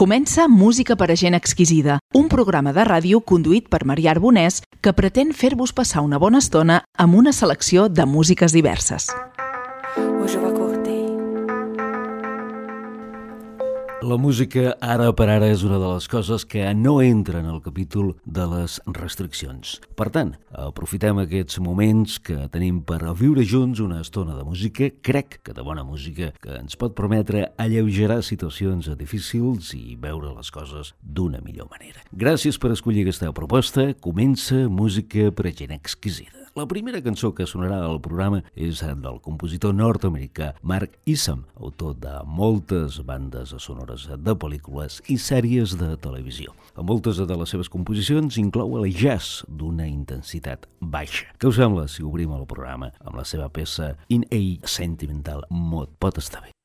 Comença Música per a gent exquisida, un programa de ràdio conduït per Maria Arbonès que pretén fer-vos passar una bona estona amb una selecció de músiques diverses. Hoje eu La música ara per ara és una de les coses que no entra en el capítol de les restriccions. Per tant, aprofitem aquests moments que tenim per viure junts una estona de música, crec que de bona música, que ens pot permetre alleugerar situacions difícils i veure les coses d'una millor manera. Gràcies per escollir aquesta proposta. Comença Música per a gent exquisida. La primera cançó que sonarà al programa és del compositor nord-americà Mark Isham, autor de moltes bandes sonores de pel·lícules i sèries de televisió. A moltes de les seves composicions inclou el jazz d'una intensitat baixa. Què us sembla si obrim el programa amb la seva peça In a Sentimental Mode? Pot estar bé.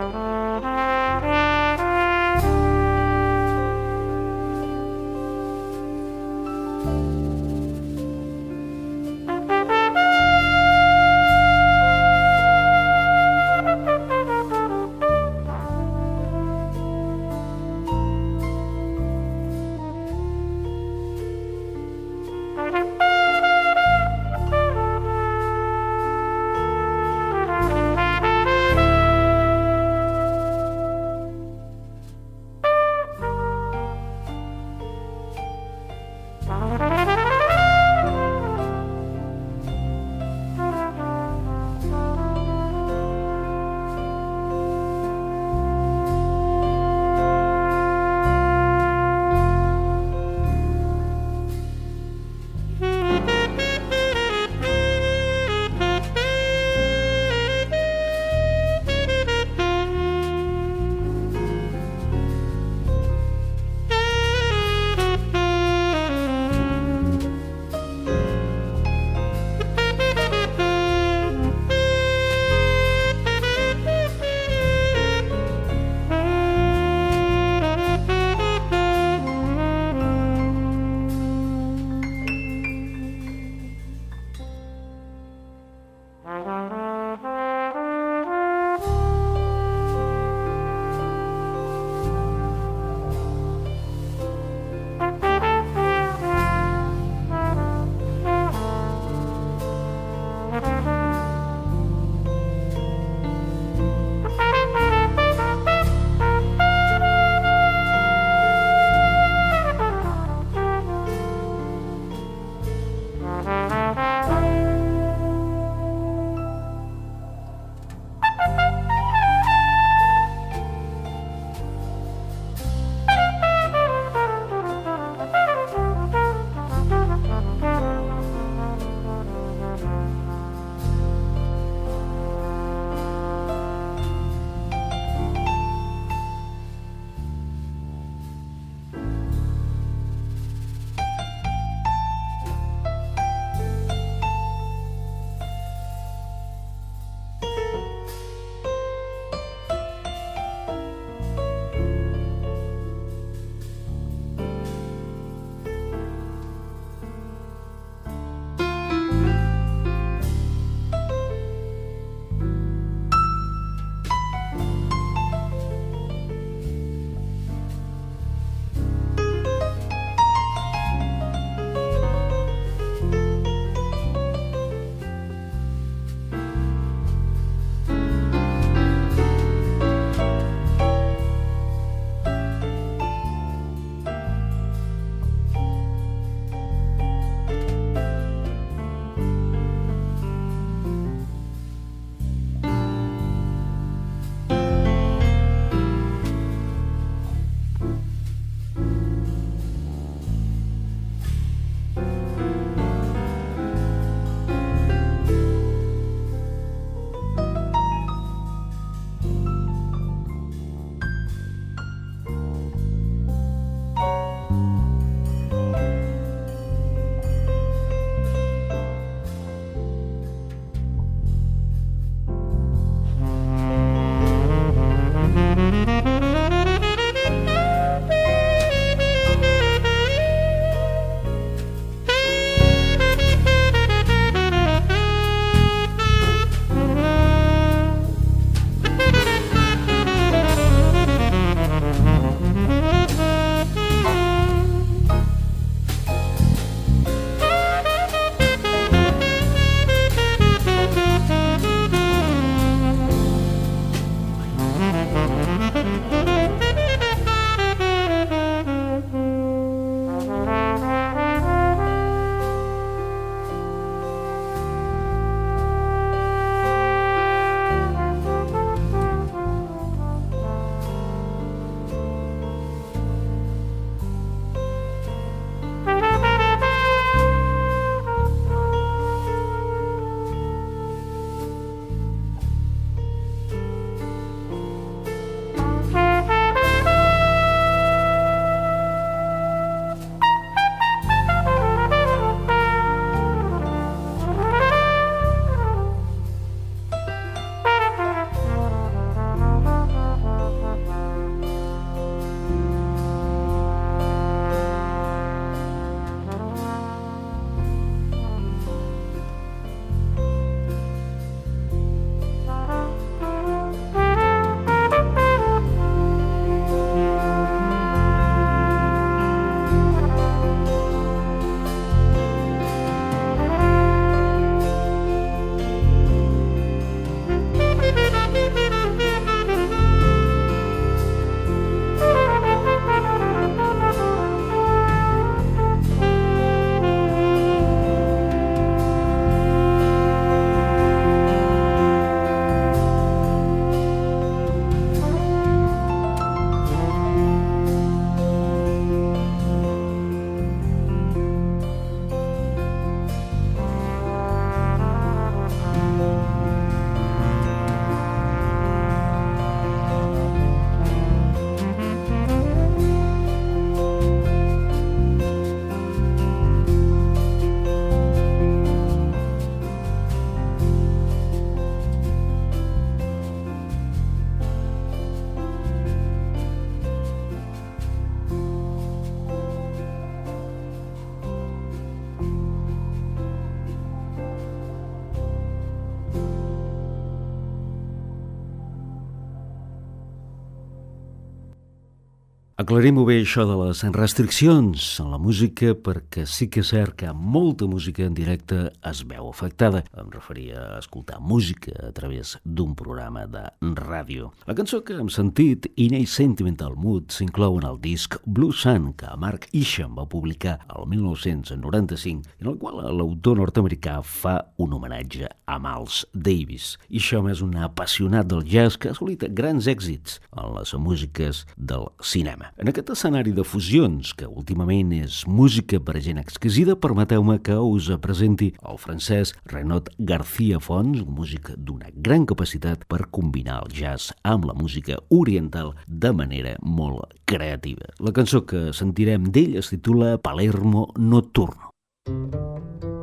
Bye. Mm-hmm. Aclarim-ho bé això de les restriccions en la música perquè sí que és cert que molta música en directe es veu afectada. Em referia a escoltar música a través d'un programa de ràdio. La cançó que hem sentit, In a Sentimental Mood, s'inclou en el disc Blue Sun que Mark Isham va publicar el 1995 en el qual l'autor nord-americà fa un homenatge a Miles Davis. Isham és un apassionat del jazz que ha assolit grans èxits en les músiques del cinema. En aquest escenari de fusions, que últimament és música per gent exquisida, permeteu-me que us presenti el francès Renot García Fons, un músic d'una gran capacitat per combinar el jazz amb la música oriental de manera molt creativa. La cançó que sentirem d'ell es titula Palermo Nocturno. Thank you.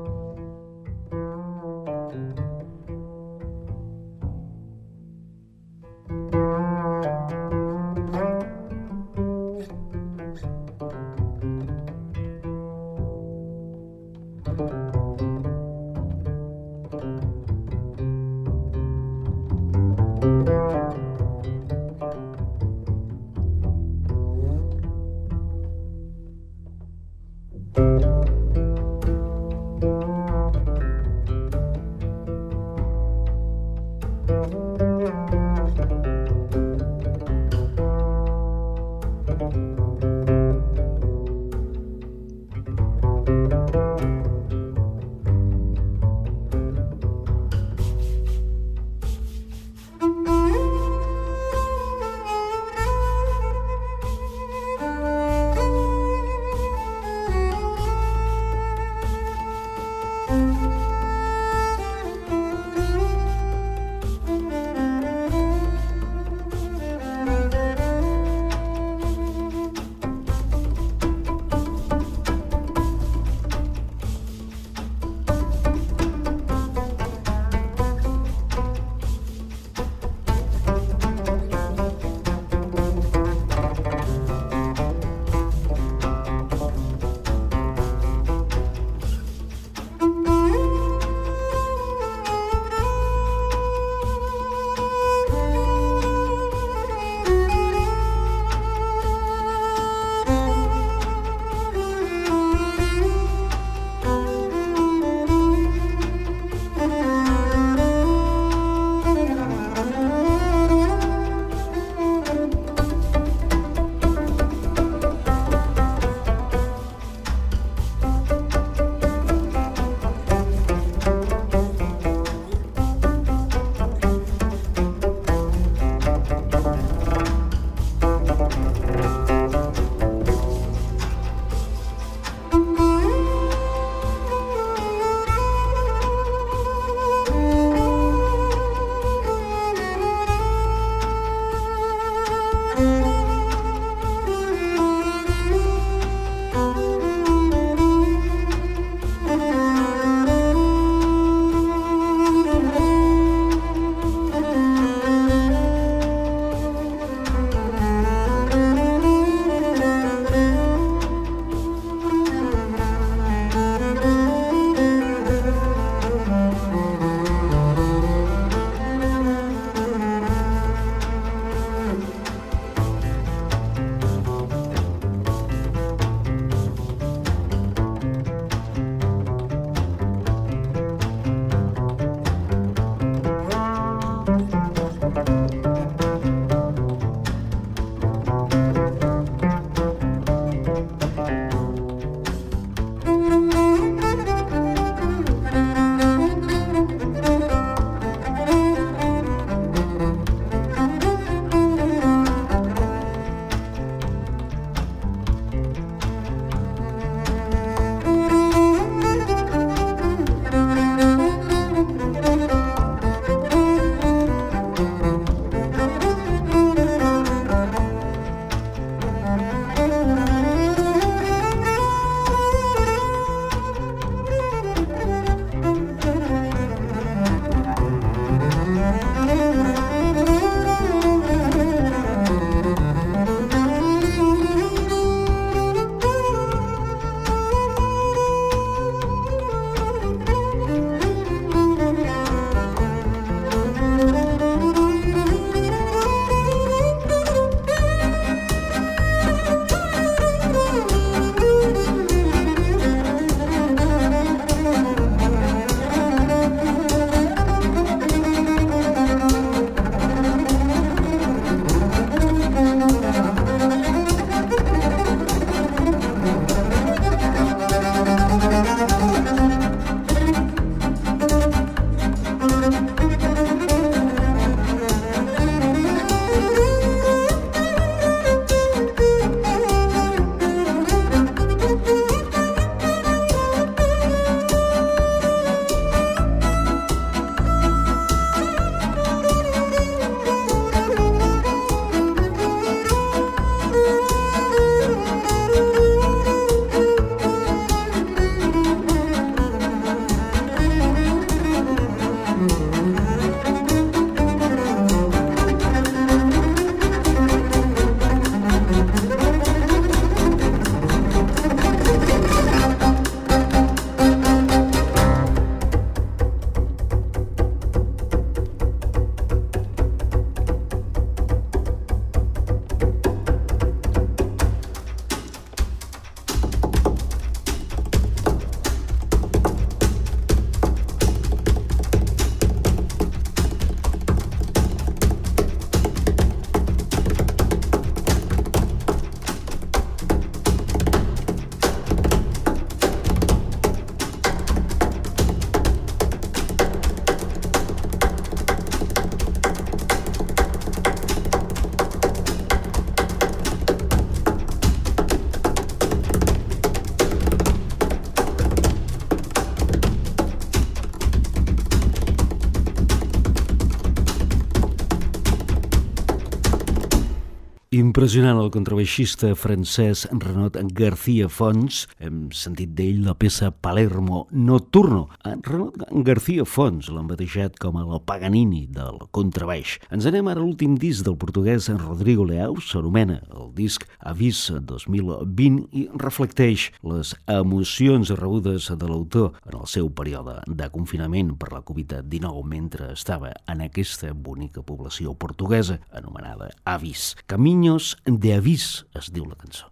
Impressionant el contrabaixista francès Renot García Fons. Sentit d'ell la peça Palermo Nocturno. En Renot García Fons l'han batejat com el Paganini del contrabaix. Ens anem ara a l'últim disc del portuguès Rodrigo Leao, s'anomena el disc Avis 2020 i reflecteix les emocions rebudes de l'autor en el seu període de confinament per la Covid-19 mentre estava en aquesta bonica població portuguesa anomenada Avis. Camí Niños de Avís es diu la cançó.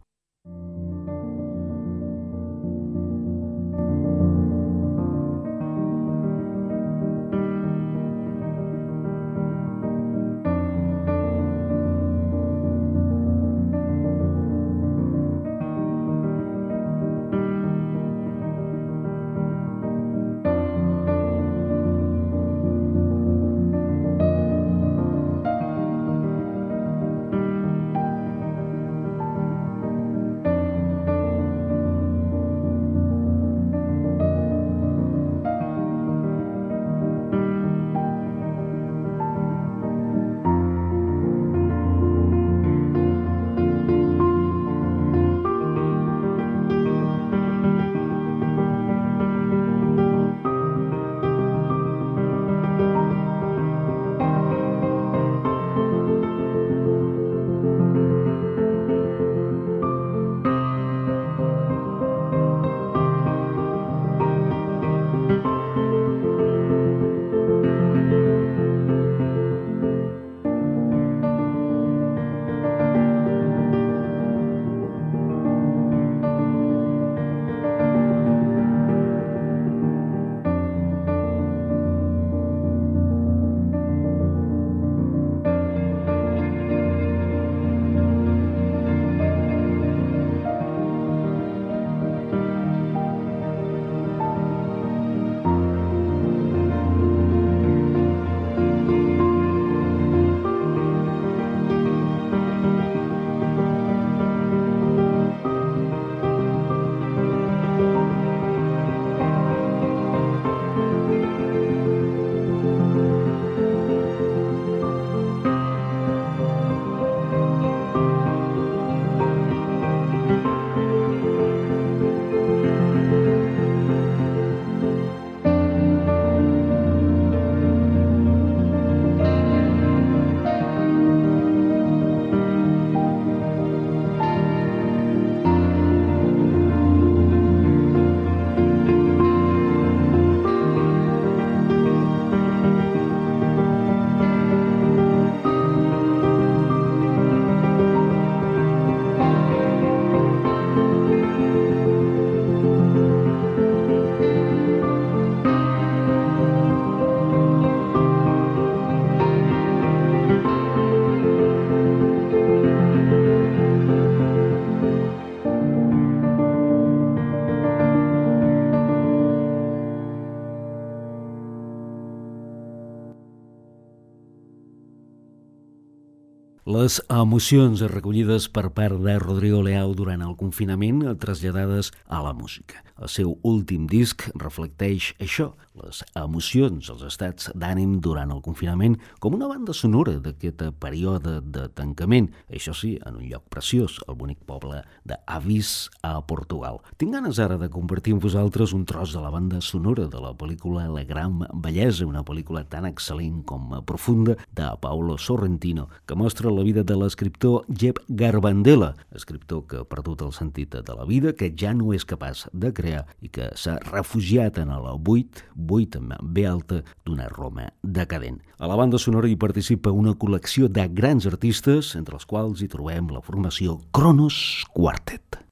Les emocions recollides per part de Rodrigo Leao durant el confinament traslladades a la música. El seu últim disc reflecteix això, les emocions, els estats d'ànim durant el confinament, com una banda sonora d'aquest període de tancament, això sí, en un lloc preciós, el bonic poble d'Avis a Portugal. Tinc ganes ara de compartir amb vosaltres un tros de la banda sonora de la pel·lícula La Gran Bellesa, una pel·lícula tan excel·lent com profunda de Paolo Sorrentino, que mostra la vida de l'escriptor Jeb Garbandela, escriptor que ha perdut el sentit de la vida, que ja no és capaç de crear i que s'ha refugiat en el buit, buit amb B alta, d'una Roma decadent. A la banda sonora hi participa una col·lecció de grans artistes, entre els quals hi trobem la formació Kronos Quartet.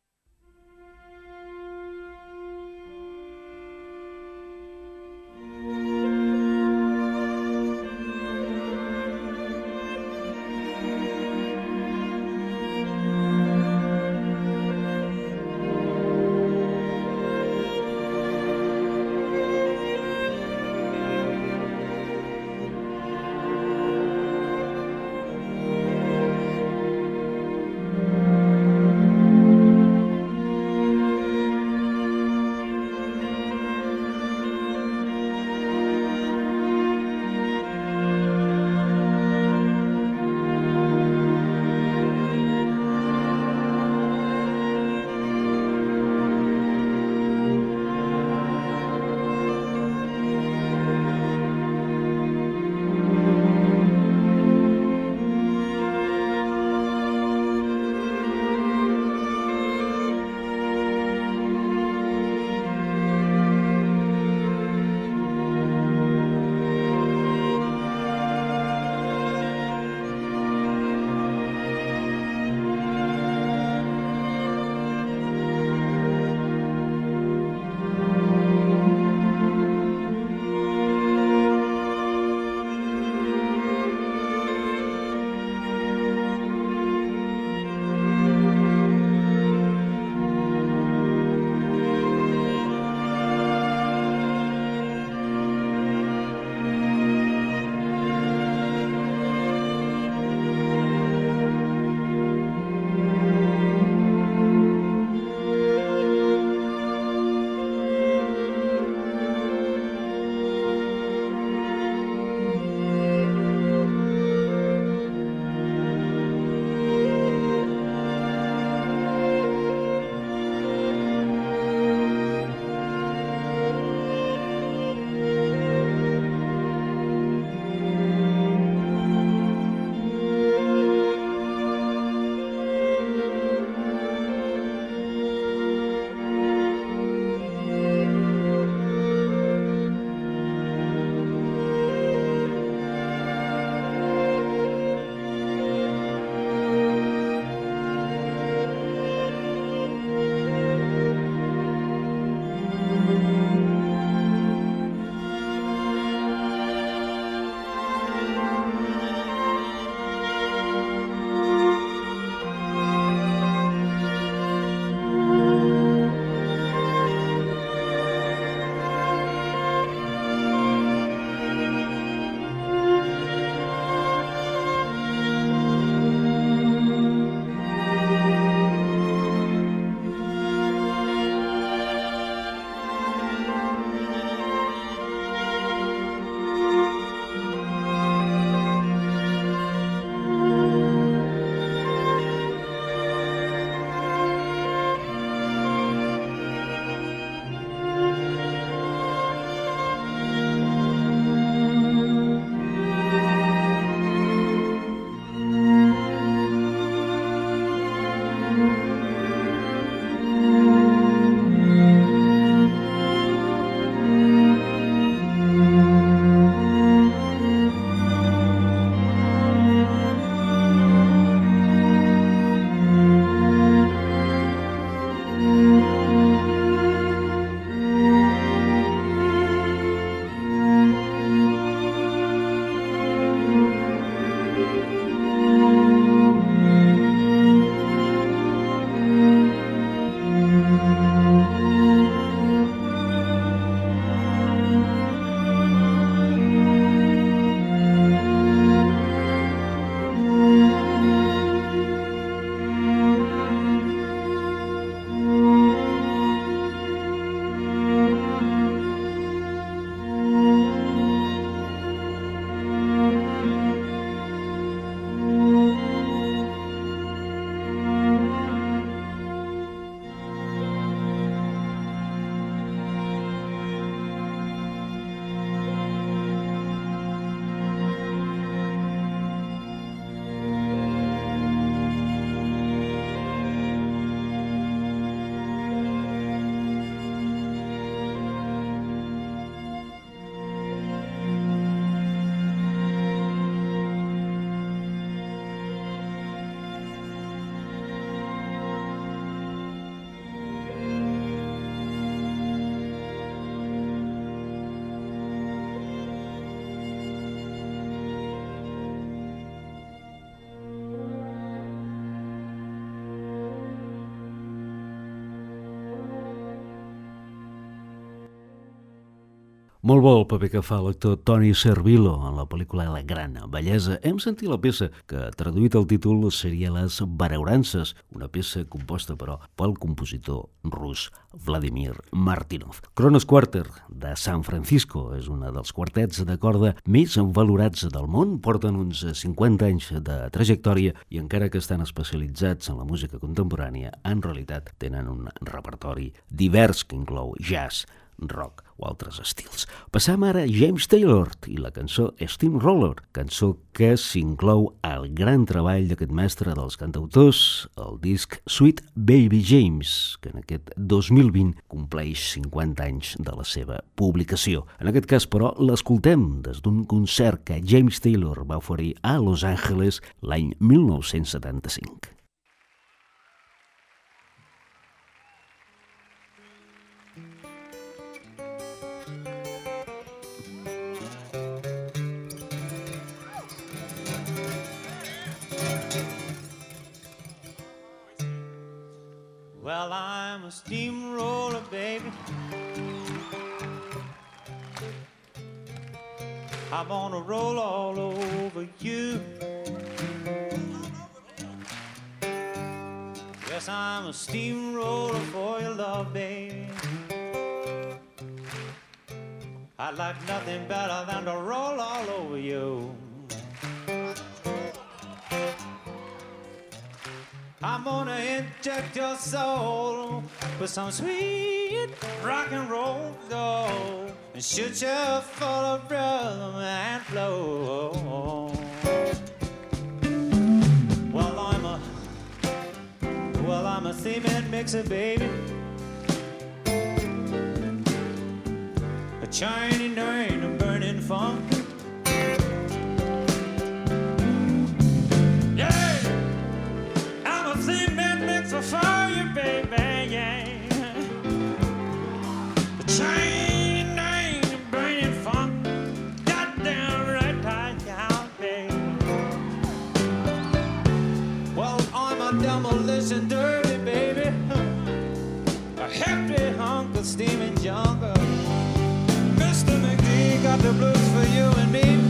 Molt bo el paper que fa l'actor Tony Servillo en la pel·lícula La Gran Bellesa. Hem sentit la peça que, traduït el títol, seria Les Baraurances, una peça composta, però, pel compositor rus Vladimir Martinov. Kronos Quarter, de San Francisco, és un dels quartets de corda més valorats del món. Porten uns 50 anys de trajectòria i encara que estan especialitzats en la música contemporània, en realitat tenen un repertori divers que inclou jazz, rock o altres estils. Passam ara a James Taylor i la cançó Steamroller, cançó que s'inclou al gran treball d'aquest mestre dels cantautors, el disc Sweet Baby James, que en aquest 2020 compleix 50 anys de la seva publicació. En aquest cas, però, l'escoltem des d'un concert que James Taylor va oferir a Los Angeles l'any 1975. Steamroller, baby. I'm gonna roll all over you. Yes, I'm a steamroller for your love, baby. I'd like nothing better than to roll all over you. I'm gonna inject your soul with some sweet rock and roll gold and shoot you full of rhythm and flow. Well, I'm a well, I'm a cement mixer, baby. A Chinese name, a burning funk. Steaming jungle. Mr. McGee got the blues for you and me.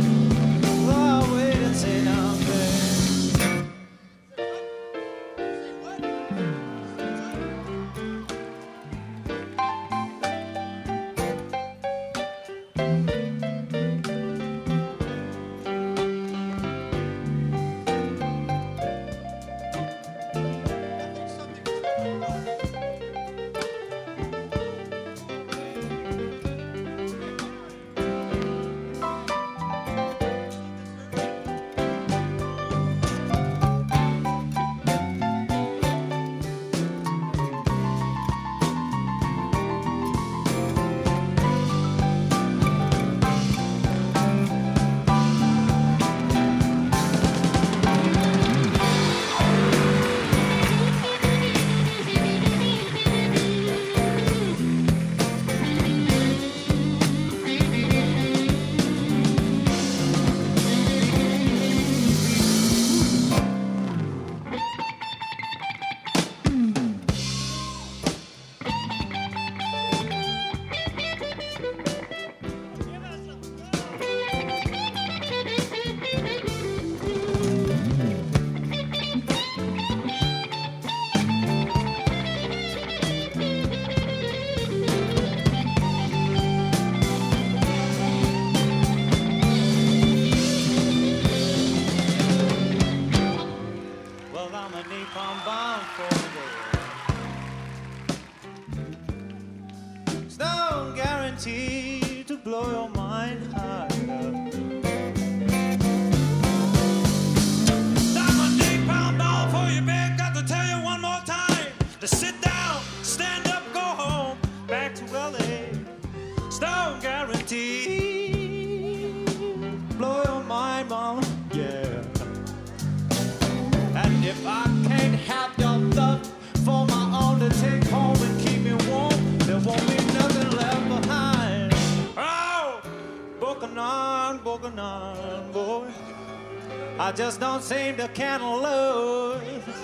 to sit down, stand up, go home, back to LA. Stone guarantee, Blow your mind, mom, Yeah. And if I can't have your love for my own to take home and keep me warm, there won't be nothing left behind. Oh, Bocanon, Bocanon, boy. I just don't seem to can lose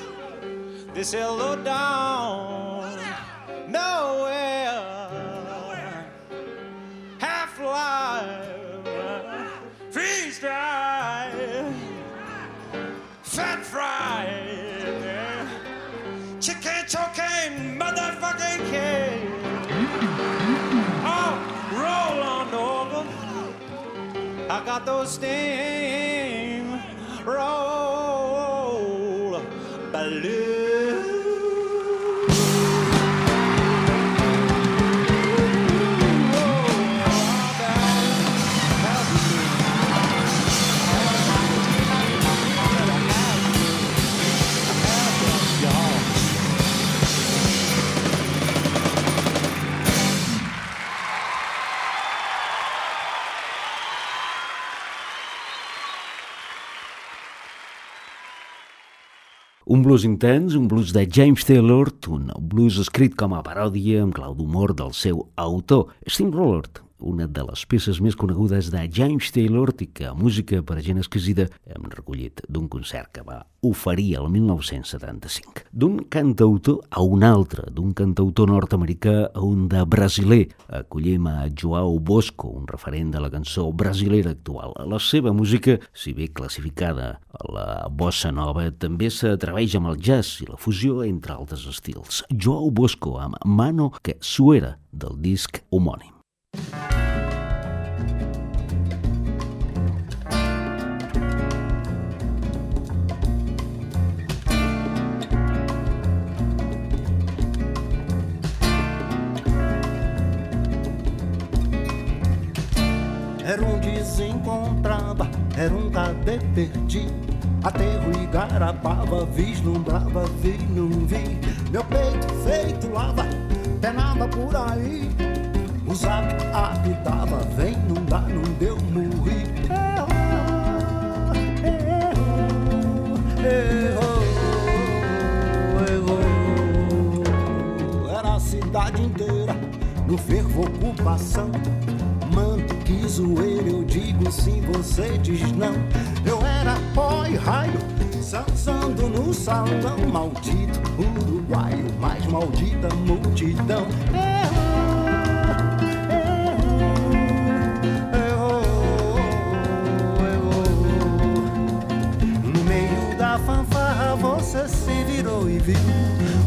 this hello down. Nowhere. Half life freeze dry fat fry, chicken cocaine, motherfucking cake. Oh roll on over. I got those steam. Roll. Balloons Un blues intens, un blues de James Taylor, un blues escrit com a paròdia amb clau d'humor del seu autor, Steamroller, una de les peces més conegudes de James Taylor i que Música per a gent exquisida hem recollit d'un concert que va oferir el 1975. D'un cantautor a un altre, d'un cantautor nord-americà a un de brasiler. Acollim a Joao Bosco, un referent de la cançó brasilera actual. La seva música, si bé classificada a la bossa nova, també s'atreveix amb el jazz i la fusió entre altres estils. Joao Bosco amb Mano que suera del disc homònim. Era cadê perdido. Aterro e garapava, vislumbrava, vi, não vi. Meu peito feito lava, penava por aí. O zap apitava, vem, não dá, não deu, morri. Errou, errou, errou. Era a cidade inteira, no fervo ocupação. Manto que zoeira, eu digo sim, você diz não. Eu era pó e raio, dançando no salão. Maldito uruguaio, mais maldita multidão. No meio da fanfarra você se virou e viu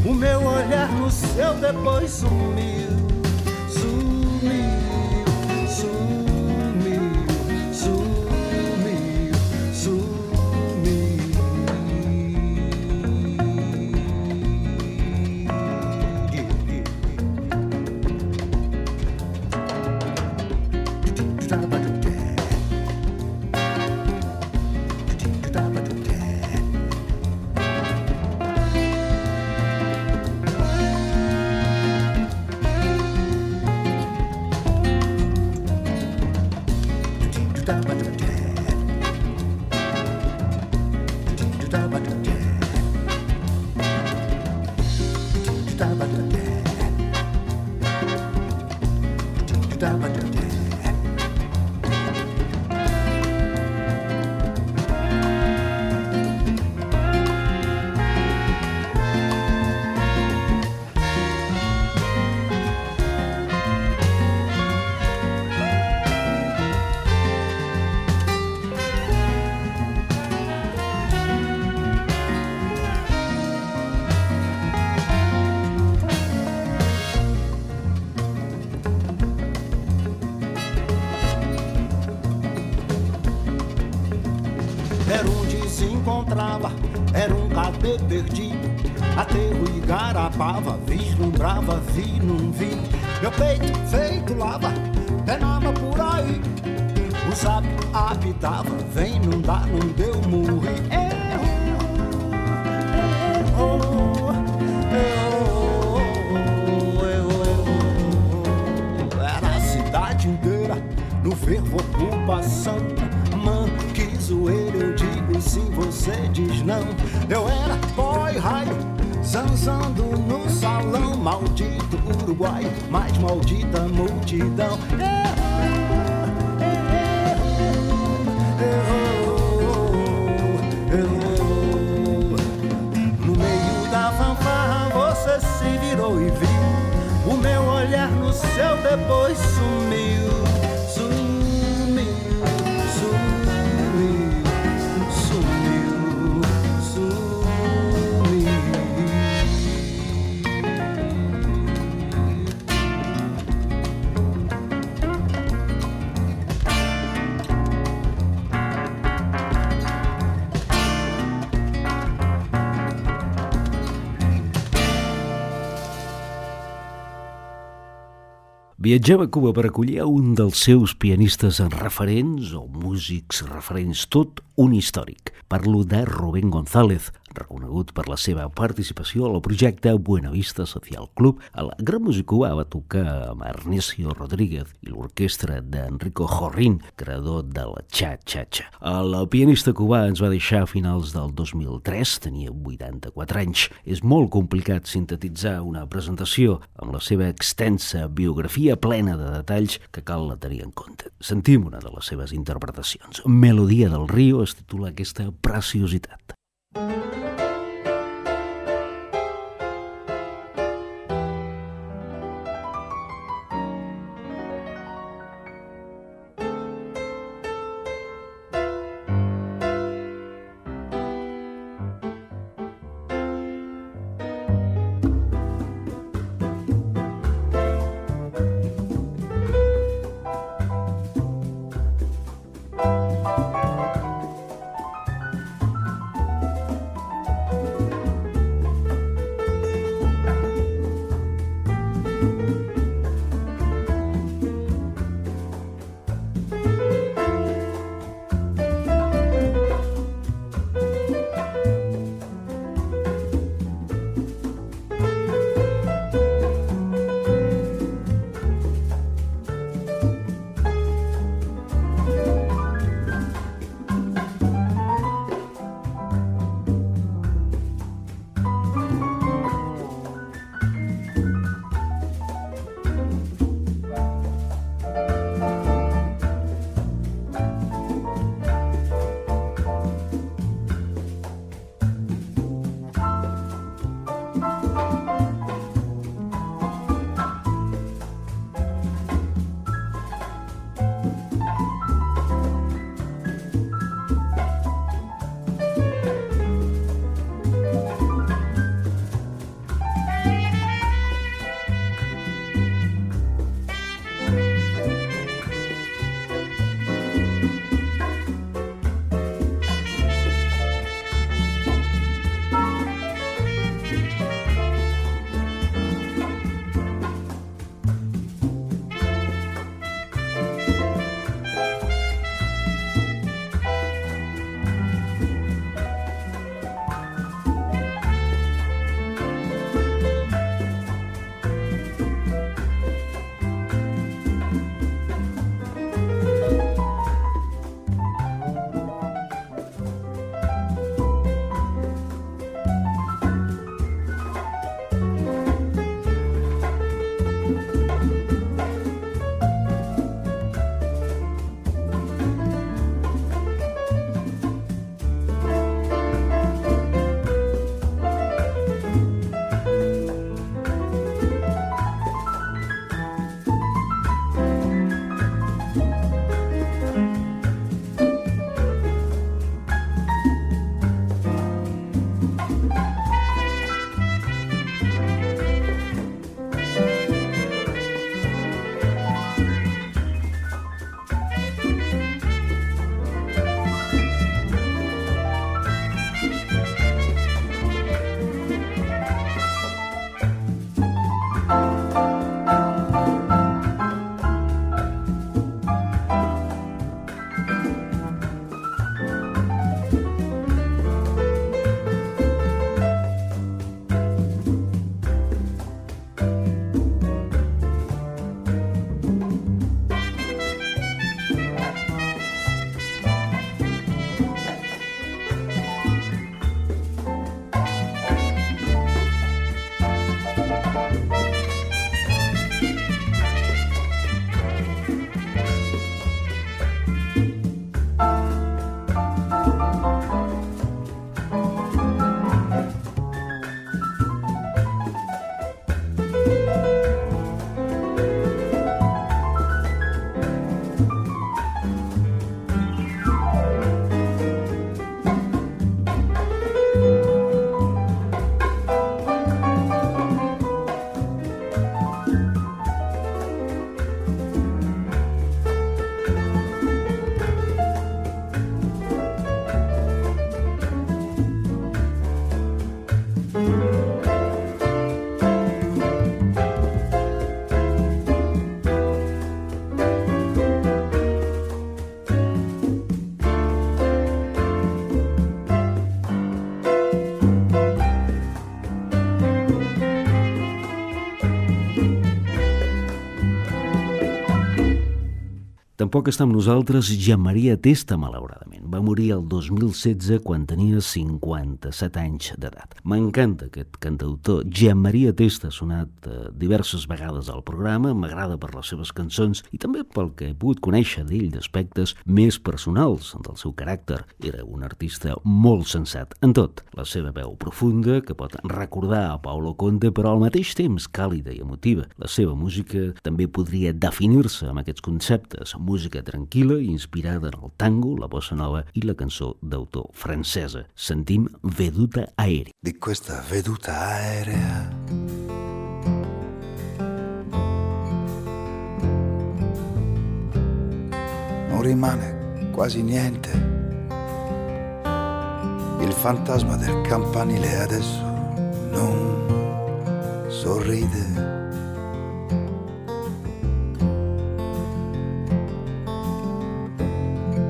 O meu olhar no seu depois Sumiu, cadê perdido. Aterro e garapava, vislumbrava, vi, não vi. Meu peito feito lava, penava por aí. O sábio apitava, vem, não dá, não deu, morri. Errou, errou, errou, errou. Era a cidade inteira no fervo ocupação. Man, que zoeira, eu digo sim, você diz não. Eu era boy raio, zanzando no salão. Maldito uruguaio, mais maldita multidão. Errou, errou. No meio da fanfarra você se virou e viu o meu olhar no céu depois Viatgem a Cuba per acollir un dels seus pianistes referents o músics referents, tot un històric. Parlo de Rubén González, reconegut per la seva participació al projecte Buenavista Social Club. El gran músic cubà va tocar amb Ernesio Rodríguez i l'orquestra d'Enrico Jorrín, creador del Cha-Cha-Cha. El pianista cubà ens va deixar a finals del 2003, tenia 84 anys. És molt complicat sintetitzar una presentació amb la seva extensa biografia plena de detalls que cal tenir en compte. Sentim una de les seves interpretacions. Melodia del Rio es titula aquesta preciositat. Música Tampoc està amb nosaltres Maria Testa, malauradament. Morir el 2016 quan tenia 57 anys d'edat. M'encanta aquest cantautor. Jean Maria Testa ha sonat eh, diverses vegades al programa, m'agrada per les seves cançons i també pel que he pogut conèixer d'ell d'aspectes més personals del seu caràcter. Era un artista molt sensat en tot. La seva veu profunda, que pot recordar a Paulo Conte, però al mateix temps càlida i emotiva. La seva música també podria definir-se amb aquests conceptes música tranquil·la i inspirada en el tango, la bossa nova i la cançó d'autor francesa. Sentim Veduta Aèrea. Di questa veduta aerea non rimane quasi niente. Il fantasma del campanile adesso non sorride.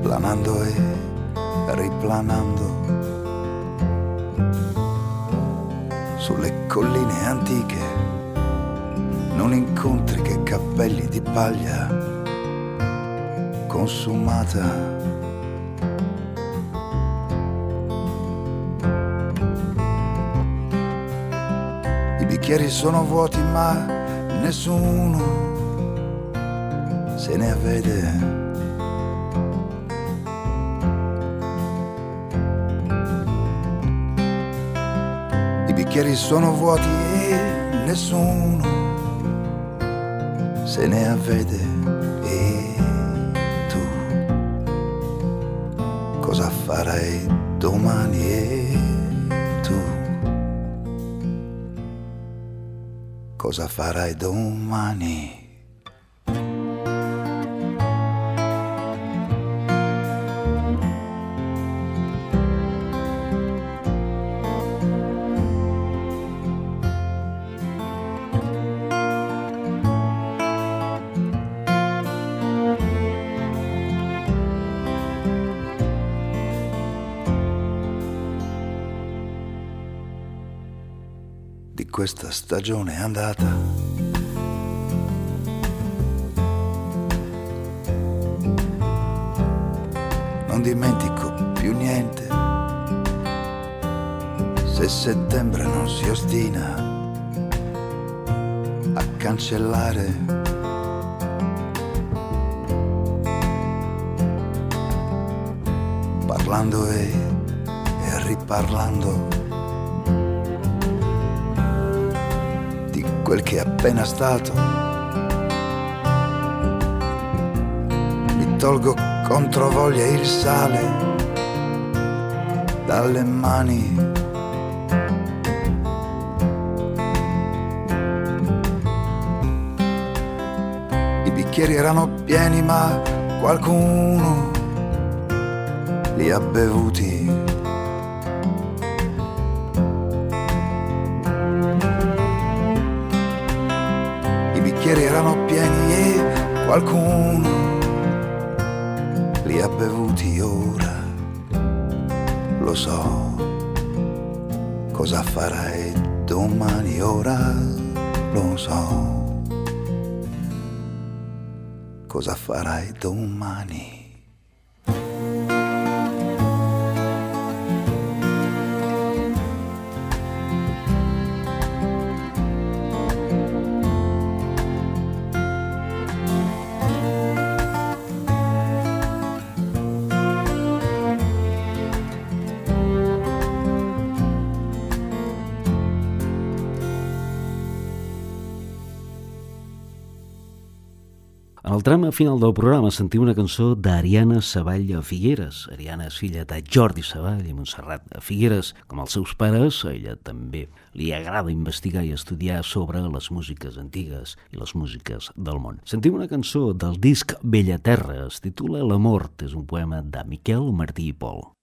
planando e riplanando sulle colline antiche non incontri che cappelli di paglia consumata. I bicchieri sono vuoti ma nessuno se ne avvede bicchieri sono vuoti e nessuno se ne avvede. E tu cosa farai domani? E tu cosa farai domani? Stagione è andata. Non dimentico più niente. Se settembre non si ostina a cancellare parlando e, e riparlando quel che è appena stato. Mi tolgo contro voglia il sale dalle mani. I bicchieri erano pieni ma qualcuno li ha bevuti. Domani. Trama final del programa sentim una cançó d'Ariana Savall a Figueres. Ariana és filla de Jordi Savall i Montserrat a Figueres. Com els seus pares, a ella també li agrada investigar i estudiar sobre les músiques antigues i les músiques del món. Sentim una cançó del disc Bella Terra, es titula L'amor, és un poema de Miquel Martí i Pol.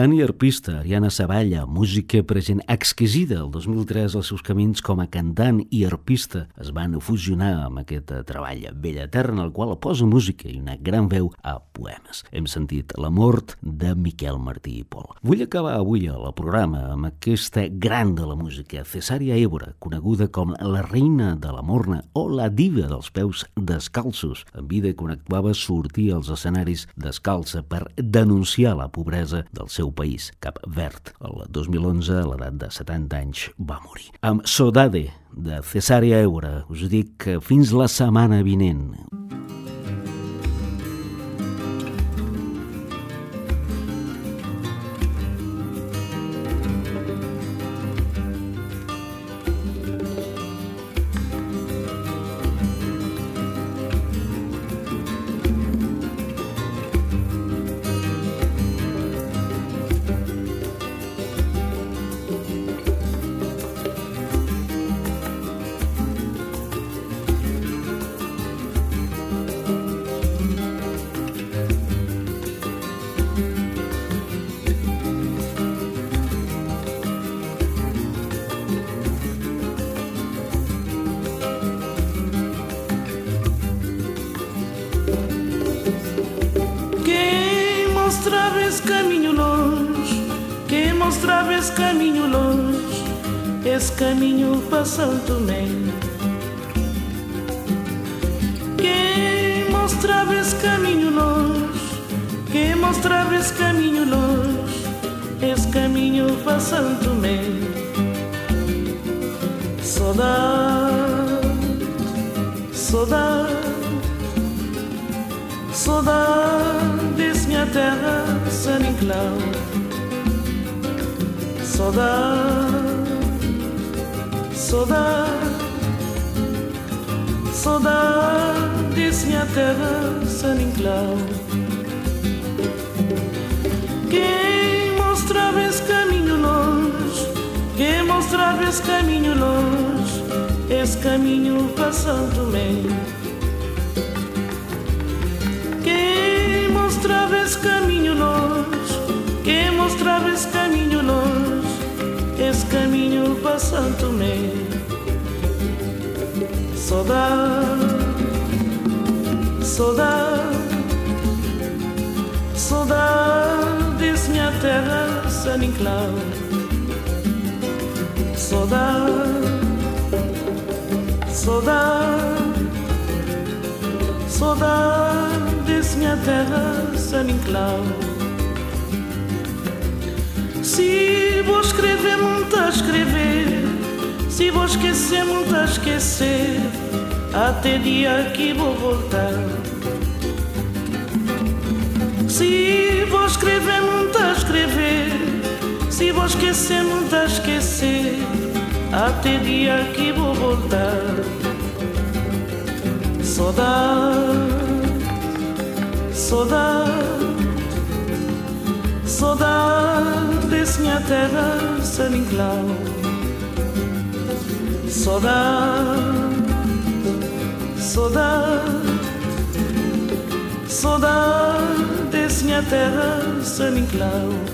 Cantant i arpista, Ariana Saballa, música present exquisida. El 2003 els seus camins com a cantant i arpista es van fusionar amb aquest treball Bella Terra, en el qual posa música i una gran veu a poemes. Hem sentit La mort de Miquel Martí i Pol. Vull acabar avui el programa amb aquesta gran de la música, Cesària Évora, coneguda com la reina de la morna o la diva dels peus descalços, en vida quan actuava sortir als escenaris descalça per denunciar la pobresa del seu país, Cap Verd. El 2011, a l'edat de 70 anys, va morir. Amb Sodade, de Cesària Eura, us dic fins la setmana vinent. Saudade, saudade, saudade minha terra San Inclau. Quem mostrava esse caminho longe, quem mostrava esse caminho longe, esse caminho para Santo Meio. Quem mostrava esse caminho longe, quem mostrava esse caminho longe, caminho para Santo Meio. Saudade, saudade, desse minha terra, San Inclau. Saudade, saudade, desse minha terra, San Inclau. Se vou escrever, muito a escrever. Se vou esquecer, muito a esquecer. Até dia que vou voltar. Se vou escrever, muito a escrever. Se vou esquecer, muito a esquecer. Até dia que vou voltar. Saudade, saudade, Saudades minha terra saninglau Saudade, saudade Saudades minha terra saninglau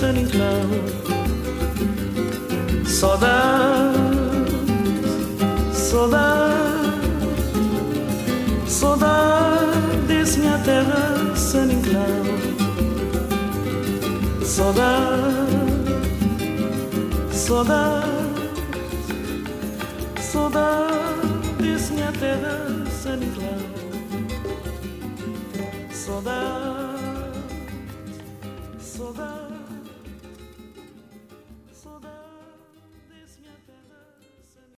sunny cloud. Saudade, saudade, saudades, minha terra, sunny cloud. Saudade, saudade, saudades, minha terra, sunny cloud. Saudade. happen